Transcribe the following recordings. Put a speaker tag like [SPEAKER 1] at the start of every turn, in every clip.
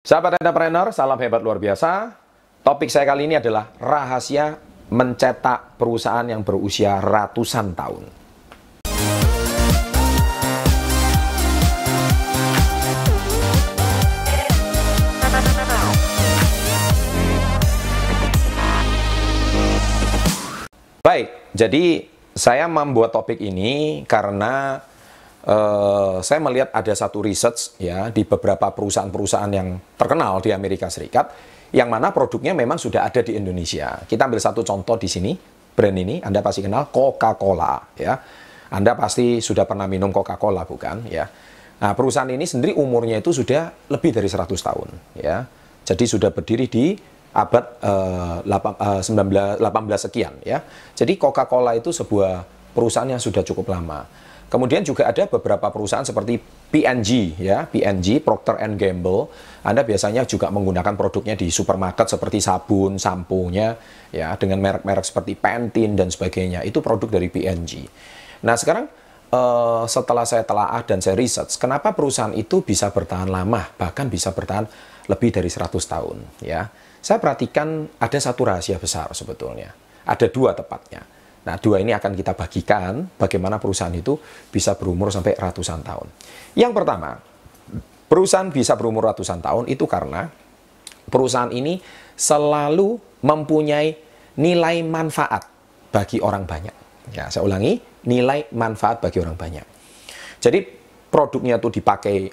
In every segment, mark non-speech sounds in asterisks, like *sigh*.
[SPEAKER 1] Sahabat entrepreneur, salam hebat luar biasa. Topik saya kali ini adalah rahasia mencetak perusahaan yang berusia ratusan tahun. Baik, jadi saya membuat topik ini karena uh, saya melihat ada satu research ya di beberapa perusahaan-perusahaan yang terkenal di Amerika Serikat yang mana produknya memang sudah ada di Indonesia. Kita ambil satu contoh di sini, brand ini Anda pasti kenal Coca-Cola ya. Anda pasti sudah pernah minum Coca-Cola bukan ya. Nah, perusahaan ini sendiri umurnya itu sudah lebih dari 100 tahun ya. Jadi sudah berdiri di abad uh, 8, uh, 19, 18 sekian ya. Jadi Coca-Cola itu sebuah perusahaan yang sudah cukup lama. Kemudian juga ada beberapa perusahaan seperti P&G ya, P&G Procter and Gamble. Anda biasanya juga menggunakan produknya di supermarket seperti sabun, sampo-nya ya dengan merek-merek seperti Pantene dan sebagainya. Itu produk dari P&G. Nah, sekarang uh, setelah saya telaah dan saya research, kenapa perusahaan itu bisa bertahan lama, bahkan bisa bertahan lebih dari 100 tahun ya saya perhatikan ada satu rahasia besar sebetulnya. Ada dua tepatnya. Nah, dua ini akan kita bagikan bagaimana perusahaan itu bisa berumur sampai ratusan tahun. Yang pertama, perusahaan bisa berumur ratusan tahun itu karena perusahaan ini selalu mempunyai nilai manfaat bagi orang banyak. Ya, saya ulangi, nilai manfaat bagi orang banyak. Jadi produknya itu dipakai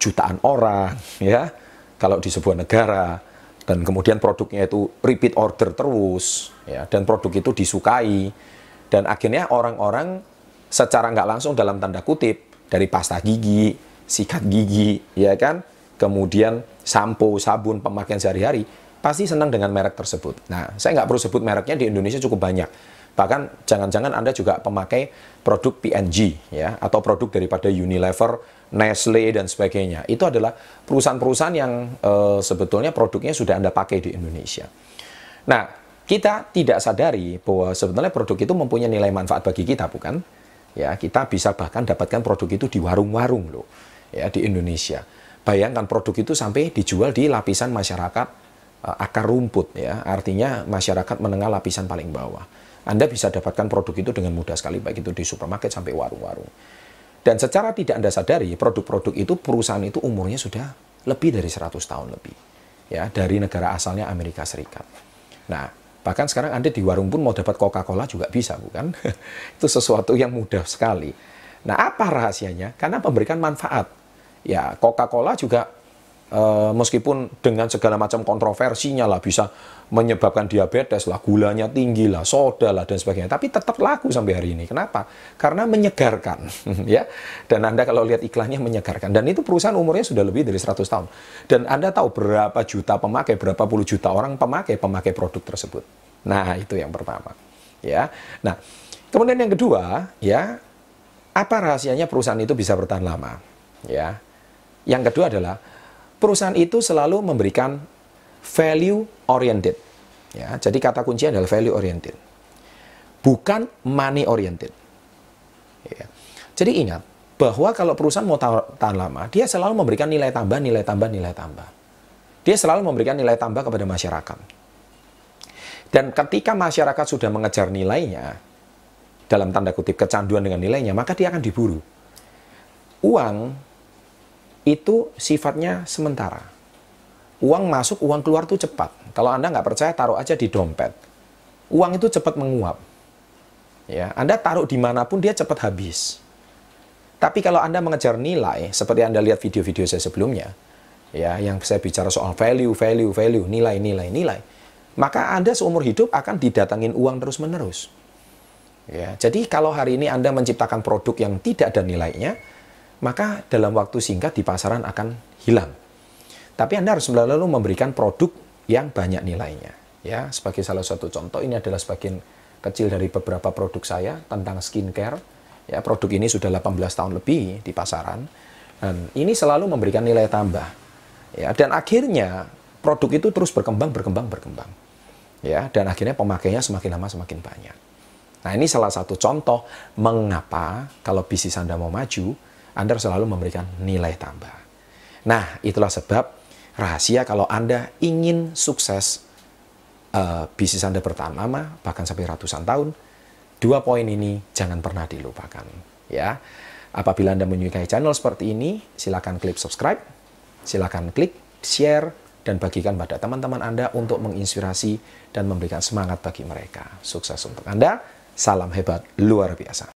[SPEAKER 1] jutaan orang, ya. Kalau di sebuah negara, dan kemudian produknya itu repeat order terus ya. Dan produk itu disukai. Dan akhirnya orang-orang secara nggak langsung dalam tanda kutip dari pasta gigi sikat gigi ya kan? Kemudian sampo sabun pemakaian sehari-hari pasti senang dengan merek tersebut. Nah saya nggak perlu sebut mereknya di Indonesia cukup banyak bahkan jangan-jangan anda juga pemakai produk P&G ya atau produk daripada Unilever Nestle dan sebagainya. Itu adalah perusahaan-perusahaan yang e, sebetulnya produknya sudah Anda pakai di Indonesia. Nah, kita tidak sadari bahwa sebetulnya produk itu mempunyai nilai manfaat bagi kita, bukan? Ya, kita bisa bahkan dapatkan produk itu di warung-warung loh, ya di Indonesia. Bayangkan produk itu sampai dijual di lapisan masyarakat e, akar rumput ya, artinya masyarakat menengah lapisan paling bawah. Anda bisa dapatkan produk itu dengan mudah sekali baik itu di supermarket sampai warung-warung. Dan secara tidak Anda sadari, produk-produk itu perusahaan itu umurnya sudah lebih dari 100 tahun lebih. Ya, dari negara asalnya Amerika Serikat. Nah, bahkan sekarang Anda di warung pun mau dapat Coca-Cola juga bisa, bukan? *laughs* itu sesuatu yang mudah sekali. Nah, apa rahasianya? Karena memberikan manfaat. Ya, Coca-Cola juga Uh, meskipun dengan segala macam kontroversinya lah bisa menyebabkan diabetes lah, gulanya tinggi lah, soda lah dan sebagainya, tapi tetap laku sampai hari ini. Kenapa? Karena menyegarkan, *laughs* ya. Dan Anda kalau lihat iklannya menyegarkan. Dan itu perusahaan umurnya sudah lebih dari 100 tahun. Dan Anda tahu berapa juta pemakai, berapa puluh juta orang pemakai pemakai produk tersebut. Nah, itu yang pertama. Ya. Nah, kemudian yang kedua, ya, apa rahasianya perusahaan itu bisa bertahan lama? Ya. Yang kedua adalah perusahaan itu selalu memberikan value oriented. Ya, jadi kata kunci adalah value oriented. Bukan money oriented. Ya. Jadi ingat bahwa kalau perusahaan mau tahan lama, dia selalu memberikan nilai tambah, nilai tambah, nilai tambah. Dia selalu memberikan nilai tambah kepada masyarakat. Dan ketika masyarakat sudah mengejar nilainya, dalam tanda kutip kecanduan dengan nilainya, maka dia akan diburu. Uang itu sifatnya sementara. Uang masuk, uang keluar itu cepat. Kalau Anda nggak percaya, taruh aja di dompet. Uang itu cepat menguap. Ya, Anda taruh di mana pun dia cepat habis. Tapi kalau Anda mengejar nilai, seperti Anda lihat video-video saya sebelumnya, ya, yang saya bicara soal value, value, value, nilai, nilai, nilai, maka Anda seumur hidup akan didatangin uang terus-menerus. Ya, jadi kalau hari ini Anda menciptakan produk yang tidak ada nilainya, maka dalam waktu singkat di pasaran akan hilang. Tapi Anda harus selalu memberikan produk yang banyak nilainya. Ya, sebagai salah satu contoh ini adalah sebagian kecil dari beberapa produk saya tentang skincare. Ya, produk ini sudah 18 tahun lebih di pasaran dan ini selalu memberikan nilai tambah. Ya, dan akhirnya produk itu terus berkembang, berkembang, berkembang. Ya, dan akhirnya pemakainya semakin lama semakin banyak. Nah, ini salah satu contoh mengapa kalau bisnis Anda mau maju, anda selalu memberikan nilai tambah. Nah, itulah sebab rahasia kalau Anda ingin sukses uh, bisnis Anda pertama, bahkan sampai ratusan tahun, dua poin ini jangan pernah dilupakan. Ya, apabila Anda menyukai channel seperti ini, silakan klik subscribe, silakan klik share, dan bagikan pada teman-teman Anda untuk menginspirasi dan memberikan semangat bagi mereka. Sukses untuk Anda, salam hebat luar biasa.